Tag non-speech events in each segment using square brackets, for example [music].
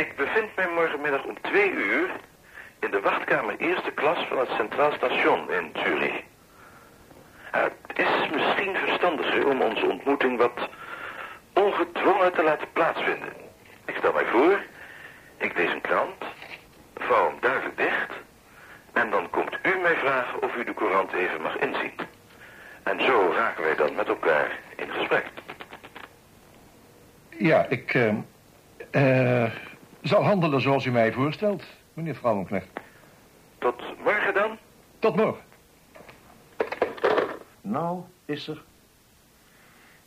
Ik bevind mij morgenmiddag om twee uur in de wachtkamer eerste klas van het Centraal Station in Zurich. Het is misschien verstandiger om onze ontmoeting wat ongedwongen te laten plaatsvinden. Ik stel mij voor, ik lees een krant, vouw hem duidelijk dicht... en dan komt u mij vragen of u de courant even mag inzien. En zo raken wij dan met elkaar in gesprek. Ja, ik uh, uh, zal handelen zoals u mij voorstelt, meneer Vrouwenknecht. Tot morgen dan? Tot morgen. Nou, is er.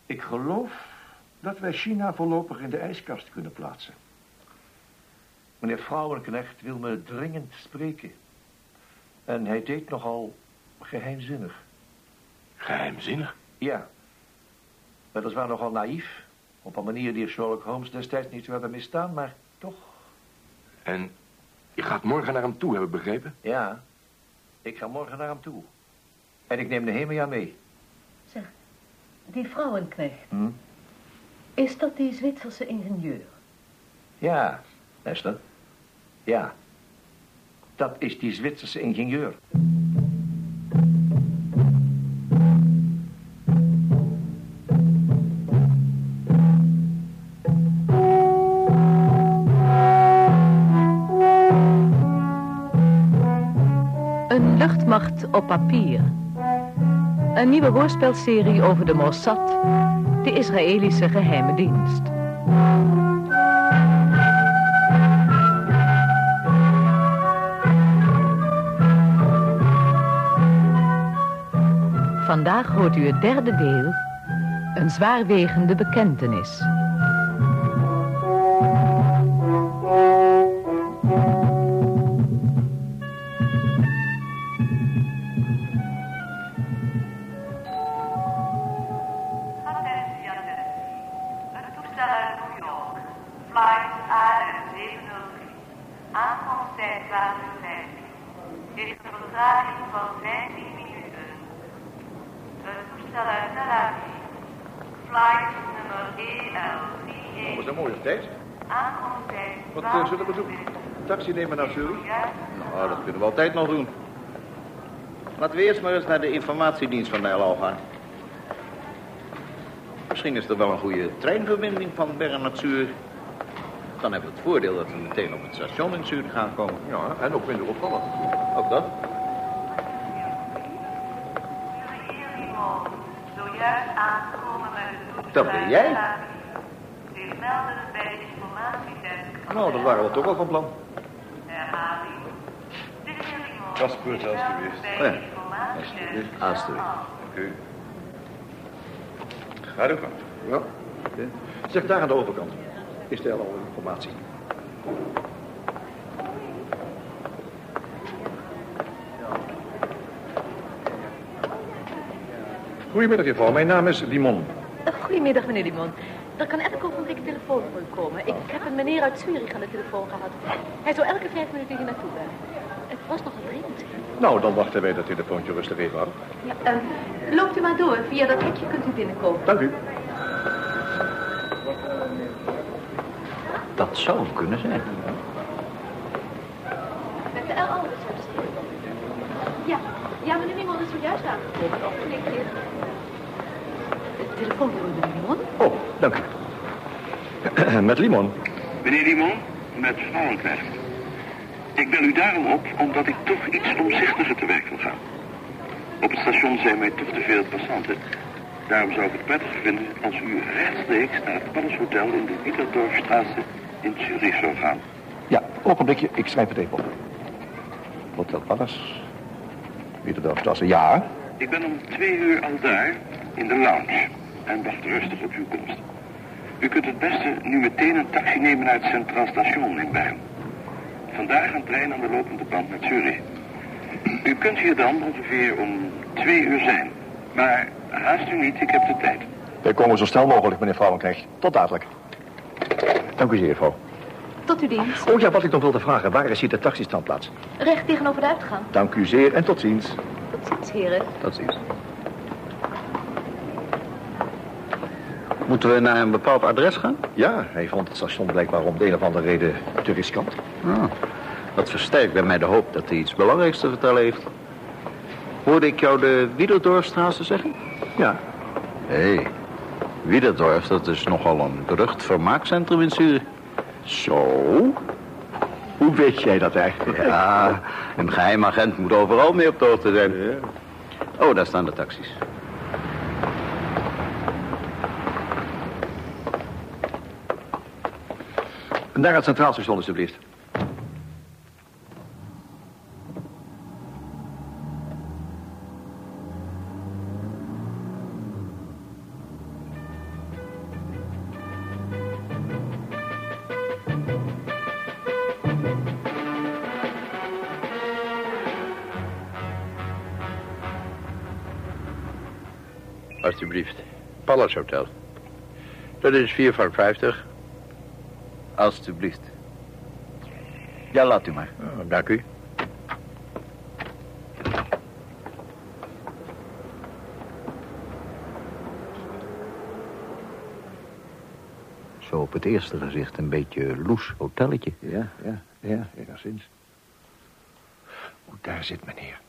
Ik geloof dat wij China voorlopig in de ijskast kunnen plaatsen. Meneer Vrouwenknecht wil me dringend spreken. En hij deed nogal geheimzinnig. Geheimzinnig? Ja. Weliswaar nogal naïef. Op een manier die Sherlock Holmes destijds niet zou hebben misstaan, maar. En je gaat morgen naar hem toe, heb ik begrepen? Ja, ik ga morgen naar hem toe. En ik neem de Hemia mee. Zeg, die vrouwenknecht. Hm? Is dat die Zwitserse ingenieur? Ja, Esther. Ja. Dat is die Zwitserse ingenieur. Luchtmacht op papier. Een nieuwe hoorspelserie over de Mossad, de Israëlische geheime dienst. Vandaag hoort u het derde deel, een zwaarwegende bekentenis. Heeft een vertraging van 15 minuten. Het toestel uit Tel Aviv. Flight nummer EL 38. Dat is een mooie tijd. Wat eh, zullen we doen? Taxi nemen naar Zurich? Nou, dat kunnen we altijd nog doen. Laten we eerst maar eens naar de informatiedienst van Nijl gaan. Misschien is er wel een goede treinverbinding van Bern naar Zurich. Dan hebben we het voordeel dat we meteen op het station in Zurich gaan komen. Ja, en ook minder opvallend. Ook dat? Dat ben jij? Melden bij de informatiedesk Nou, dat waren we toch al van plan. Herhaling. Is alstublieft. ja, van alstublieft. Dank u. Ga gang. Ja. Zeg daar aan de overkant. Is er al informatie? Goedemiddag, juffrouw. Mijn naam is Limon. Goedemiddag, meneer Dimon. Er kan elk ogenblik een telefoon voor u komen. Ik heb een meneer uit Zurich aan de telefoon gehad. Hij zou elke vijf minuten hier naartoe bellen. Het was nog een dringend. Nou, dan wachten wij dat telefoontje rustig even af. Ja, eh, loopt u maar door. Via dat hekje kunt u binnenkomen. Dank u. Dat zou kunnen zijn. Met de L. Alders Ja, ja, meneer Dimon is zojuist aangekomen. Keer. Het telefoonbureau, meneer Dimon. Oh, dank u. [clears throat] Met Limon. Meneer Limon, met Vrouwenknecht. Ik bel u daarom op omdat ik toch iets omzichtiger te werk wil gaan. Op het station zijn mij toch te veel passanten. Daarom zou ik het prettig vinden als u rechtstreeks naar het Palace Hotel in de Witterdorfstraat in Zurich zou gaan. Ja, ogenblikje. Ik schrijf het even op. Hotel Palace. Wieterdorfstrasse. Ja. Ik ben om twee uur al daar, in de lounge, en wacht rustig op uw komst. U kunt het beste nu meteen een taxi nemen naar het Centraal Station in Bern. Vandaag een trein aan de lopende band naar Zurich. U kunt hier dan ongeveer om twee uur zijn. Maar haast u niet, ik heb de tijd. Wij komen zo snel mogelijk, meneer Vrouwenknecht. Tot dadelijk. Dank u zeer, mevrouw. Tot uw dienst. Oh ja, wat ik nog wilde vragen. Waar is hier de taxistandplaats? Recht tegenover de uitgang. Dank u zeer en tot ziens. Tot ziens, heren. Tot ziens. Moeten we naar een bepaald adres gaan? Ja, hij vond het station blijkbaar om de een of andere reden te riskant. Ah, dat versterkt bij mij de hoop dat hij iets belangrijks te vertellen heeft. Hoorde ik jou de Wiederdorfstraße zeggen? Ja. Hé, hey, Wiederdorf, dat is nogal een berucht vermaakcentrum in Zurich. Zo? Hoe weet jij dat eigenlijk? Ja, een geheim agent moet overal mee op de hoogte zijn. Oh, daar staan de taxis. Naar het Centraal Station, alstublieft. Alsjeblieft. Palace Hotel. Dat is 4 van 50. Alsjeblieft. Ja, laat u maar. Oh, dank u. Zo op het eerste gezicht een beetje loes hotelletje. Ja, ja, ja, enigszins. O, daar zit meneer.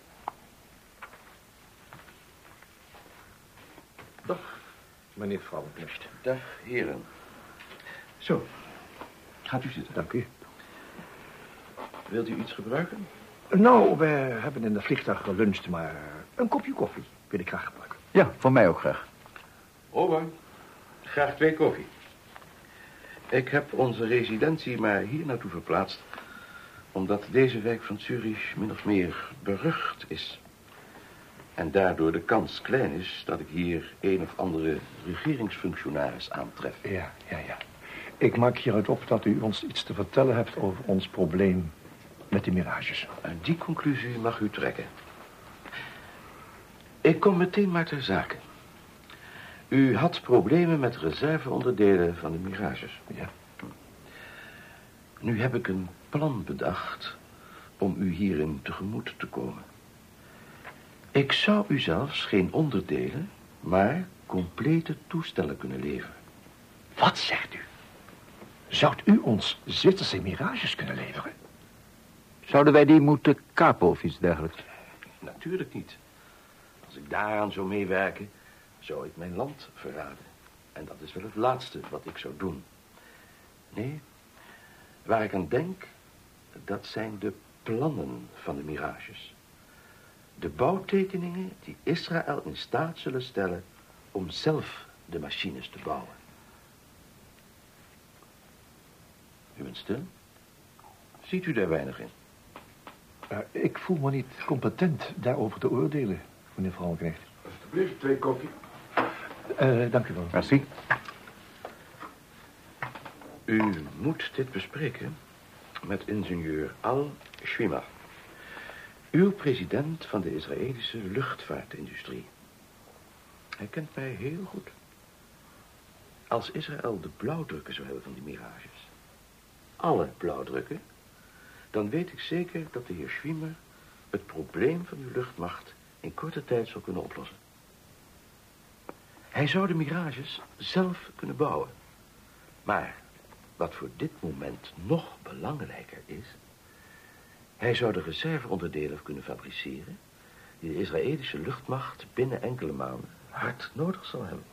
Dag, meneer Vrouwenknecht. Dag, heren. Zo, gaat u zitten. Dank u. Wilt u iets gebruiken? Nou, we hebben in de vliegtuig geluncht, maar een kopje koffie wil ik graag gebruiken. Ja, voor mij ook graag. Over. Graag twee koffie. Ik heb onze residentie maar hier naartoe verplaatst... omdat deze wijk van Zurich min of meer berucht is. En daardoor de kans klein is dat ik hier een of andere regeringsfunctionaris aantref. Ja, ja, ja. Ik maak hieruit op dat u ons iets te vertellen hebt over ons probleem met de mirages. En die conclusie mag u trekken. Ik kom meteen maar ter zake. U had problemen met reserveonderdelen van de mirages. Ja. Nu heb ik een plan bedacht om u hierin tegemoet te komen. Ik zou u zelfs geen onderdelen, maar complete toestellen kunnen leveren. Wat zegt u? Zou u ons Zwitserse mirages kunnen leveren? Zouden wij die moeten kapen of iets dergelijks? Natuurlijk niet. Als ik daaraan zou meewerken, zou ik mijn land verraden. En dat is wel het laatste wat ik zou doen. Nee, waar ik aan denk, dat zijn de plannen van de mirages. De bouwtekeningen die Israël in staat zullen stellen om zelf de machines te bouwen. U bent stil? Ziet u daar weinig in? Uh, ik voel me niet competent daarover te oordelen, meneer Vrouwenknecht. Alsjeblieft, twee koffie. Uh, dank u wel. Merci. U moet dit bespreken met ingenieur Al Schwimmer. Uw president van de Israëlische luchtvaartindustrie. Hij kent mij heel goed. Als Israël de blauwdrukken zou hebben van die mirages, alle blauwdrukken, dan weet ik zeker dat de heer Schwimmer het probleem van uw luchtmacht in korte tijd zou kunnen oplossen. Hij zou de mirages zelf kunnen bouwen. Maar wat voor dit moment nog belangrijker is, hij zou de reserveonderdelen kunnen fabriceren die de Israëlische luchtmacht binnen enkele maanden hard nodig zal hebben.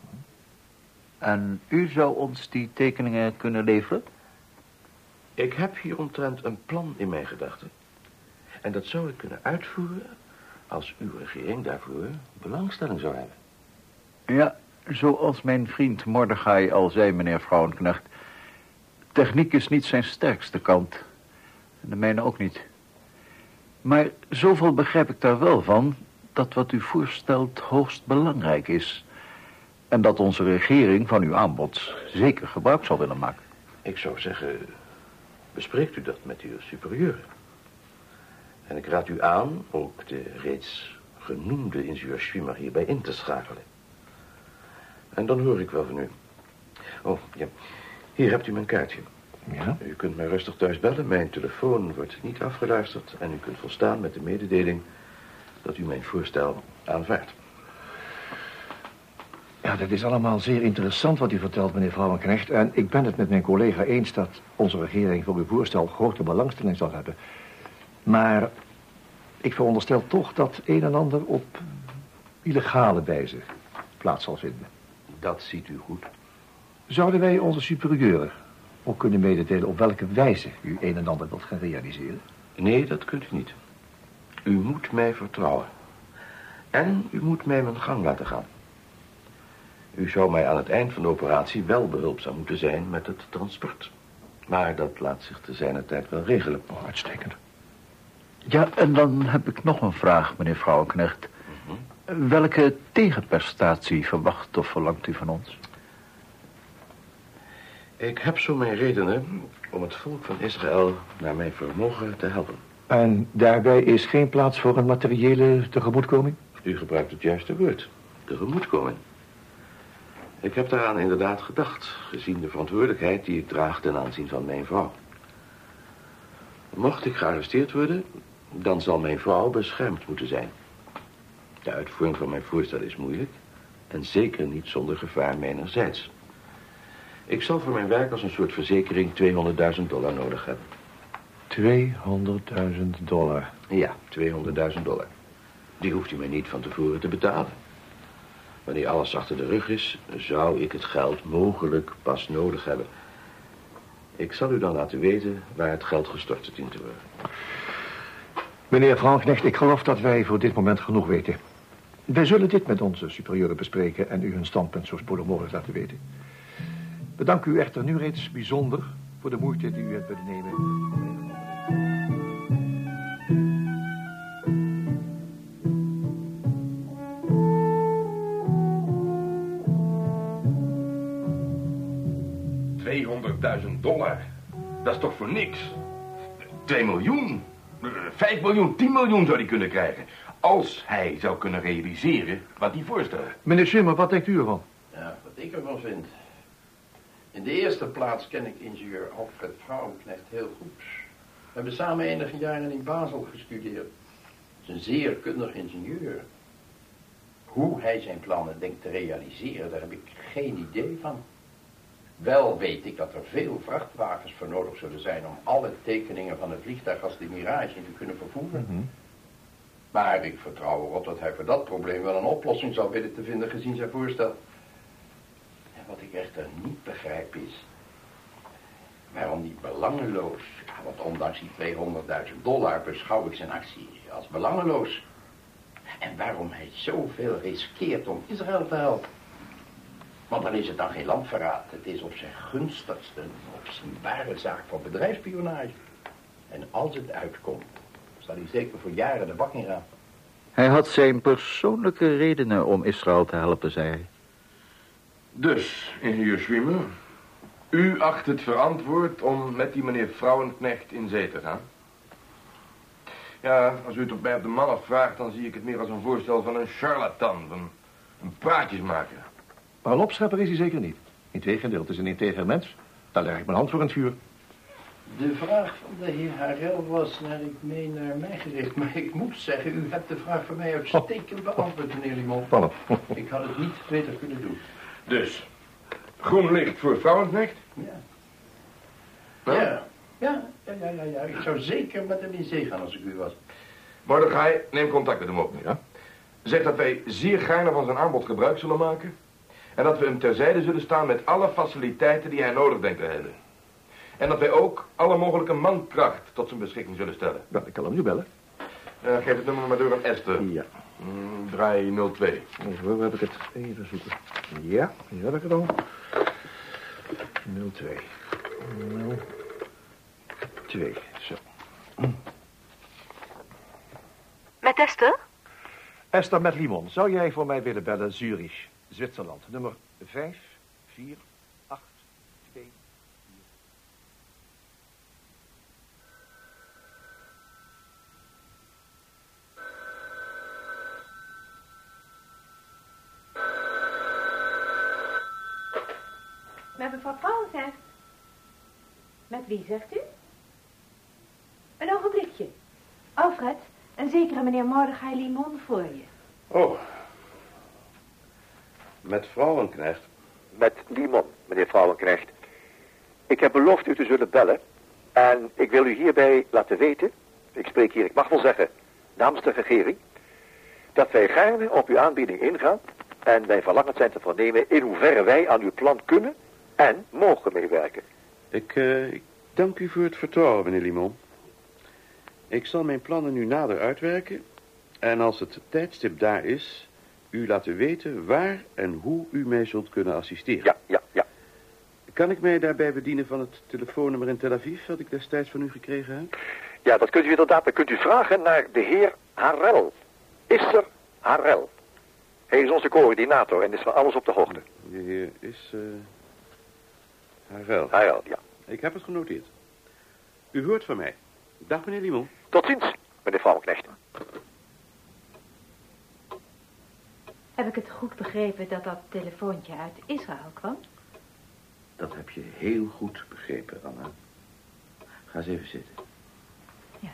En u zou ons die tekeningen kunnen leveren? Ik heb hieromtrent een plan in mijn gedachten. En dat zou ik kunnen uitvoeren als uw regering daarvoor belangstelling zou hebben. Ja, zoals mijn vriend Mordechai al zei, meneer Vrouwenknecht. Techniek is niet zijn sterkste kant. En de mijne ook niet. Maar zoveel begrijp ik daar wel van... dat wat u voorstelt hoogst belangrijk is. En dat onze regering van uw aanbod zeker gebruik zal willen maken. Ik zou zeggen, bespreekt u dat met uw superieuren. En ik raad u aan ook de reeds genoemde ingenieur Schwimmer hierbij in te schakelen. En dan hoor ik wel van u. Oh, ja. Hier hebt u mijn kaartje. Ja? U kunt mij rustig thuis bellen. Mijn telefoon wordt niet afgeluisterd. En u kunt volstaan met de mededeling dat u mijn voorstel aanvaardt. Ja, dat is allemaal zeer interessant wat u vertelt, meneer Vrouwenknecht. En ik ben het met mijn collega eens dat onze regering voor uw voorstel grote belangstelling zal hebben. Maar ik veronderstel toch dat een en ander op illegale wijze plaats zal vinden. Dat ziet u goed. Zouden wij onze superieuren ook kunnen mededelen op welke wijze u een en ander wilt gaan realiseren? Nee, dat kunt u niet. U moet mij vertrouwen. En u moet mij mijn gang laten gaan. U zou mij aan het eind van de operatie wel behulpzaam moeten zijn met het transport. Maar dat laat zich te zijner tijd wel regelen. Oh, uitstekend. Ja, en dan heb ik nog een vraag, meneer Vrouwenknecht. Welke tegenprestatie verwacht of verlangt u van ons? Ik heb zo mijn redenen om het volk van Israël naar mijn vermogen te helpen. En daarbij is geen plaats voor een materiële tegemoetkoming? U gebruikt het juiste woord. Tegemoetkoming. Ik heb daaraan inderdaad gedacht, gezien de verantwoordelijkheid die ik draag ten aanzien van mijn vrouw. Mocht ik gearresteerd worden, dan zal mijn vrouw beschermd moeten zijn. De uitvoering van mijn voorstel is moeilijk en zeker niet zonder gevaar mijnerzijds. Ik zal voor mijn werk als een soort verzekering 200.000 dollar nodig hebben. 200.000 dollar. Ja, 200.000 dollar. Die hoeft u mij niet van tevoren te betalen. Wanneer alles achter de rug is, zou ik het geld mogelijk pas nodig hebben. Ik zal u dan laten weten waar het geld gestort dient te worden. Meneer Vrouwenknecht, ik geloof dat wij voor dit moment genoeg weten. Wij zullen dit met onze superieuren bespreken en u hun standpunt zo spoedig mogelijk laten weten. Bedank u echter nu reeds bijzonder voor de moeite die u hebt willen nemen. dollar. Dat is toch voor niks? 2 miljoen? 5 miljoen, 10 miljoen zou hij kunnen krijgen. Als hij zou kunnen realiseren wat hij voorstelt. Meneer Schimmer, wat denkt u ervan? Ja, wat ik ervan vind. In de eerste plaats ken ik ingenieur Alfred Vrouwenknecht heel goed. We hebben samen enige jaren in Basel gestudeerd. Het is een zeer kundig ingenieur. Hoe hij zijn plannen denkt te realiseren, daar heb ik geen idee van. Wel weet ik dat er veel vrachtwagens voor nodig zullen zijn om alle tekeningen van een vliegtuig als de Mirage te kunnen vervoeren. Maar ik vertrouw erop dat hij voor dat probleem wel een oplossing zal weten te vinden gezien zijn voorstel. Wat ik echter niet begrijp is, waarom die belangeloos, want ondanks die 200.000 dollar beschouw ik zijn actie als belangeloos. En waarom hij zoveel riskeert om Israël te helpen. Want dan is het dan geen landverraad. Het is op zijn gunstigste, op zijn ware zaak van bedrijfsspionage. En als het uitkomt, zal hij zeker voor jaren de bak in gaan. Hij had zijn persoonlijke redenen om Israël te helpen, zei hij. Dus, ingenieur Schwimmer, u acht het verantwoord om met die meneer Vrouwenknecht in zee te gaan? Ja, als u het op mij op de man afvraagt, dan zie ik het meer als een voorstel van een charlatan, van een praatjesmaker. Maar een opschepper is hij zeker niet. Integendeel, het is een integer mens. Daar leg ik mijn hand voor in het vuur. De vraag van de heer Harel was naar ik meen naar mij gericht. Maar ik moet zeggen, u hebt de vraag voor mij uitstekend beantwoord, meneer Limon. Ik had het niet beter kunnen doen. Dus, groen licht voor Vrouwenknecht? Ja. Ja. Ja. Ja, ja, ja, ja, ja. Ik zou zeker met hem in zee gaan als ik u was. Mordechai, neem contact met hem op. Ja? Zeg dat wij zeer gaarne van zijn aanbod gebruik zullen maken. En dat we hem terzijde zullen staan met alle faciliteiten die hij nodig denkt te hebben. En dat wij ook alle mogelijke mankracht tot zijn beschikking zullen stellen. Ja, ik kan hem nu bellen. Eh, geef het nummer maar door aan Esther. Ja. Mm, draai 02. Zo, waar heb ik het? Even zoeken. Ja, hier heb ik het al. 02. 02. Zo. Met Esther? Esther met Limon, zou jij voor mij willen bellen Zurich, Zwitserland, nummer 5, 4, Met mevrouw Vrouwenknecht. Met wie, zegt u? Een ogenblikje. Alfred, een zekere meneer Mordechai Limon voor je. Oh. Met Vrouwenknecht. Met Limon, meneer Vrouwenknecht. Ik heb beloofd u te zullen bellen. En ik wil u hierbij laten weten, ik spreek hier, ik mag wel zeggen, namens de regering, dat wij gaarne op uw aanbieding ingaan en wij verlangend zijn te vernemen in hoeverre wij aan uw plan kunnen en mogen meewerken. Ik, eh, ik dank u voor het vertrouwen, meneer Limon. Ik zal mijn plannen nu nader uitwerken. En als het tijdstip daar is, u laten weten waar en hoe u mij zult kunnen assisteren. Ja, ja, ja. Kan ik mij daarbij bedienen van het telefoonnummer in Tel Aviv... dat ik destijds van u gekregen heb? Ja, dat kunt u inderdaad. Dan kunt u vragen naar de heer Harel. Isser Harel. Hij is onze coördinator en is van alles op de hoogte. De heer is... Uh, Harel. Harel, ja. Ik heb het genoteerd. U hoort van mij. Dag, meneer Limon. Tot ziens, meneer Vrouwenknecht. Heb ik het goed begrepen dat dat telefoontje uit Israël kwam? Dat heb je heel goed begrepen, Anna. Ga eens even zitten. Ja.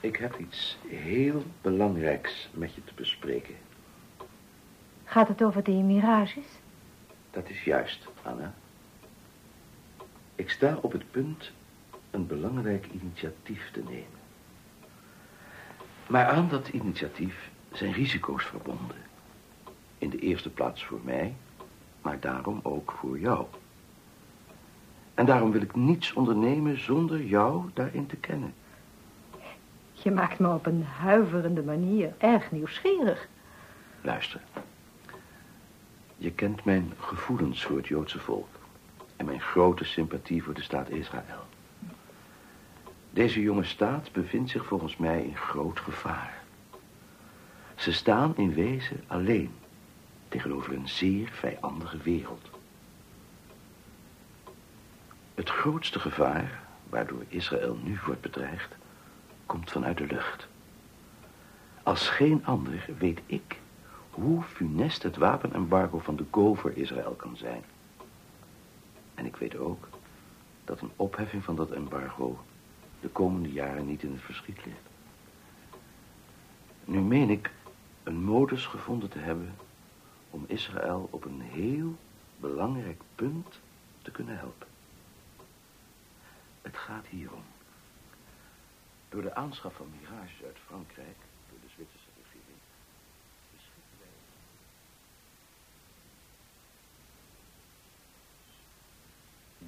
Ik heb iets heel belangrijks met je te bespreken. Gaat het over die mirages? Dat is juist, Anna. Ik sta op het punt een belangrijk initiatief te nemen. Maar aan dat initiatief zijn risico's verbonden. In de eerste plaats voor mij, maar daarom ook voor jou. En daarom wil ik niets ondernemen zonder jou daarin te kennen. Je maakt me op een huiverende manier erg nieuwsgierig. Luister. Je kent mijn gevoelens voor het Joodse volk. En mijn grote sympathie voor de staat Israël. Deze jonge staat bevindt zich volgens mij in groot gevaar. Ze staan in wezen alleen tegenover een zeer vijandige wereld. Het grootste gevaar waardoor Israël nu wordt bedreigd, komt vanuit de lucht. Als geen ander weet ik hoe funest het wapenembargo van de Go voor Israël kan zijn. En ik weet ook dat een opheffing van dat embargo de komende jaren niet in het verschiet ligt. Nu meen ik een modus gevonden te hebben om Israël op een heel belangrijk punt te kunnen helpen. Het gaat hierom. Door de aanschaf van mirages uit Frankrijk, door de Zwitserse regering, beschikken wij...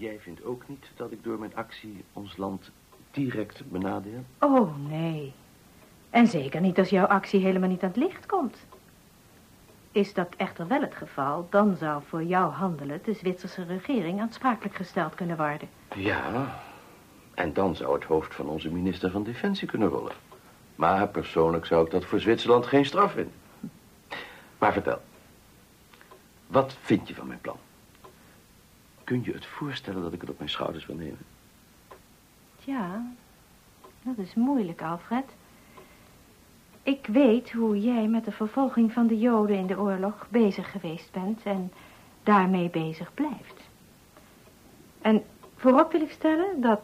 Jij vindt ook niet dat ik door mijn actie ons land direct benadeel? Oh, nee. En zeker niet als jouw actie helemaal niet aan het licht komt. Is dat echter wel het geval, dan zou voor jouw handelen de Zwitserse regering aansprakelijk gesteld kunnen worden. Ja, en dan zou het hoofd van onze minister van Defensie kunnen rollen. Maar persoonlijk zou ik dat voor Zwitserland geen straf vinden. Maar vertel, wat vind je van mijn plan? Kun je het voorstellen dat ik het op mijn schouders wil nemen? Ja, dat is moeilijk, Alfred. Ik weet hoe jij met de vervolging van de Joden in de oorlog bezig geweest bent en daarmee bezig blijft. En voorop wil ik stellen dat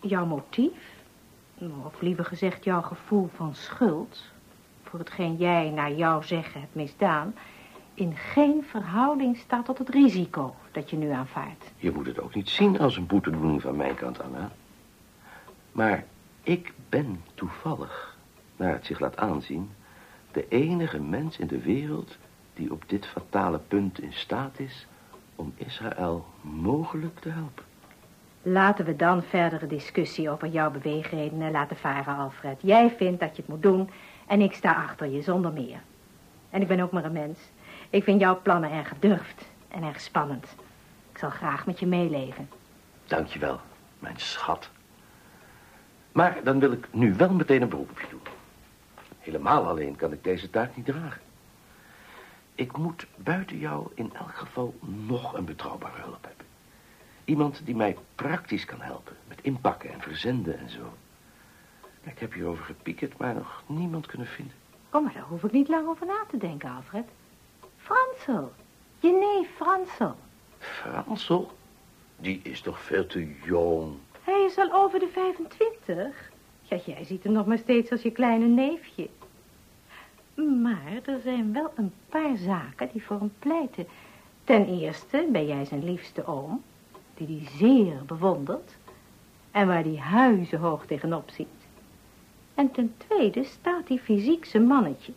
jouw motief, of liever gezegd jouw gevoel van schuld, voor hetgeen jij naar jouw zeggen hebt misdaan, in geen verhouding staat tot het risico dat je nu aanvaardt. Je moet het ook niet zien als een boetedoening van mijn kant, Anna. Maar ik ben toevallig naar het zich laat aanzien, de enige mens in de wereld die op dit fatale punt in staat is om Israël mogelijk te helpen. Laten we dan verdere discussie over jouw beweegredenen laten varen, Alfred. Jij vindt dat je het moet doen en ik sta achter je zonder meer. En ik ben ook maar een mens. Ik vind jouw plannen erg gedurfd en erg spannend. Ik zal graag met je meeleven. Dankjewel, mijn schat. Maar dan wil ik nu wel meteen een beroep op je doen. Helemaal alleen kan ik deze taak niet dragen. Ik moet buiten jou in elk geval nog een betrouwbare hulp hebben. Iemand die mij praktisch kan helpen. Met inpakken en verzenden en zo. Ik heb hierover gepiekerd, maar nog niemand kunnen vinden. Oh, maar daar hoef ik niet lang over na te denken, Alfred. Fransel. Je neef Fransel. Fransel? Die is toch veel te jong. Hij is al over de 25. Ja, jij ziet hem nog maar steeds als je kleine neefje. Maar er zijn wel een paar zaken die voor hem pleiten. Ten eerste ben jij zijn liefste oom, die hij zeer bewondert en waar hij huizenhoog tegenop ziet. En ten tweede staat hij fysiek zijn mannetje.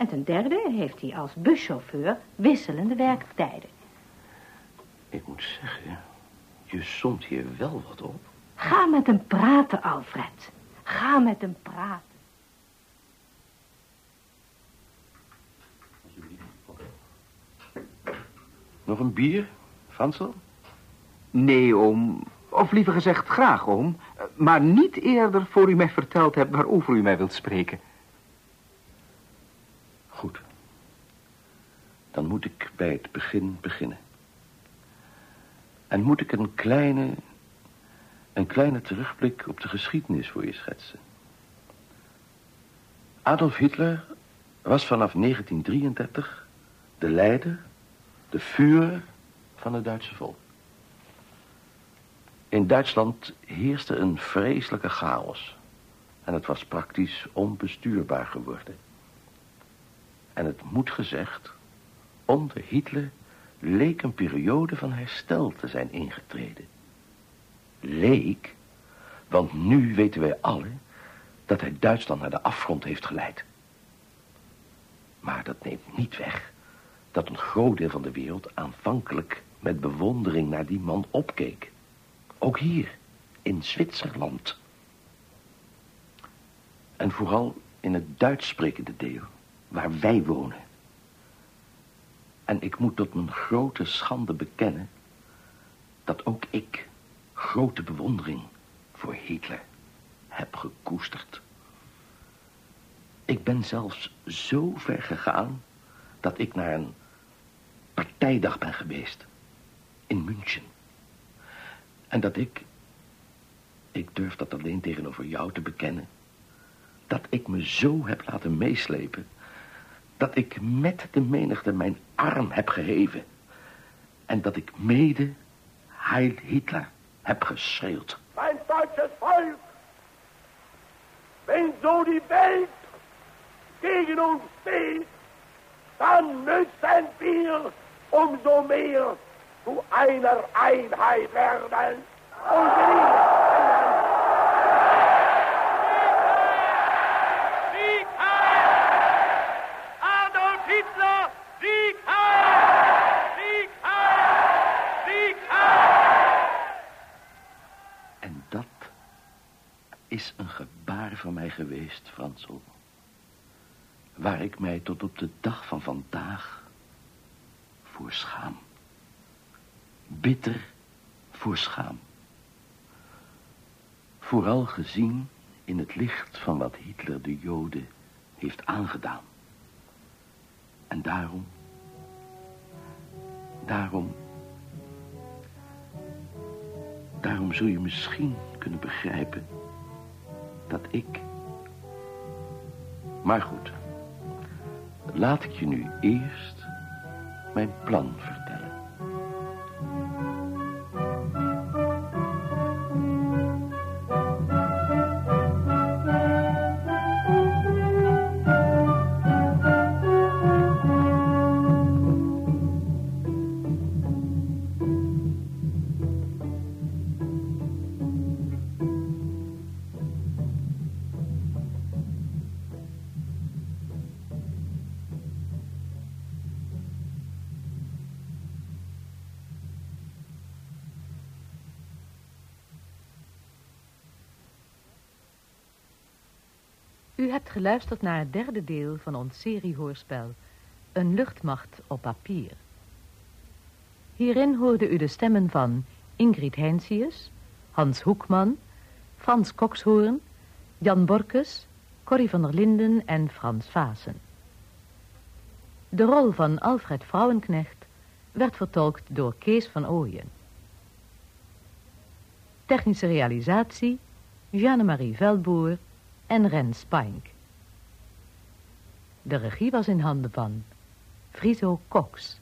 En ten derde heeft hij als buschauffeur wisselende werktijden. Ik moet zeggen, je somt hier wel wat op. Ga met hem praten, Alfred. Ga met hem praten. Nog een bier, Fransel? Nee, oom. Of liever gezegd graag, oom. Maar niet eerder voor u mij verteld hebt waarover u mij wilt spreken. Goed. Dan moet ik bij het begin beginnen. En moet ik een kleine, een kleine terugblik op de geschiedenis voor je schetsen. Adolf Hitler was vanaf 1933 de leider, de Führer van het Duitse volk. In Duitsland heerste een vreselijke chaos. En het was praktisch onbestuurbaar geworden. En het moet gezegd, onder Hitler leek een periode van herstel te zijn ingetreden. Leek, want nu weten wij allen dat hij Duitsland naar de afgrond heeft geleid. Maar dat neemt niet weg dat een groot deel van de wereld aanvankelijk met bewondering naar die man opkeek. Ook hier, in Zwitserland. En vooral in het Duits sprekende deel, waar wij wonen. En ik moet tot mijn grote schande bekennen... dat ook ik grote bewondering voor Hitler heb gekoesterd. Ik ben zelfs zo ver gegaan... dat ik naar een partijdag ben geweest. In München. En dat ik... Ik durf dat alleen tegenover jou te bekennen... dat ik me zo heb laten meeslepen... dat ik met de menigte mijn arm heb geheven... en dat ik mede Heil Hitler heb geschreeuwd. Mein deutsches Volk, wenn so die Welt gegen uns steht, dann müssen wir umso mehr zu einer Einheit werden. Und Sieg Heil! Adolf Hitler! Sieg Heil! Sieg Heil! Sieg Heil! En dat is een van mij geweest, Fransel. Waar ik mij tot op de dag van vandaag voor schaam. Bitter voor schaam. Vooral gezien in het licht van wat Hitler de Joden heeft aangedaan. En daarom, daarom, daarom zul je misschien kunnen begrijpen dat ik... Maar goed, laat ik je nu eerst mijn plan vertellen. U hebt geluisterd naar het derde deel van ons seriehoorspel Een luchtmacht op papier. Hierin hoorde u de stemmen van Ingrid Heinsius, Hans Hoekman, Frans Kokshoorn, Jan Borkes, Corrie van der Linden en Frans Vaassen. De rol van Alfred Vrouwenknecht werd vertolkt door Kees van Ooyen. Technische realisatie Jeanne-Marie Veldboer en Ren Spink. De regie was in handen van Friso Cox.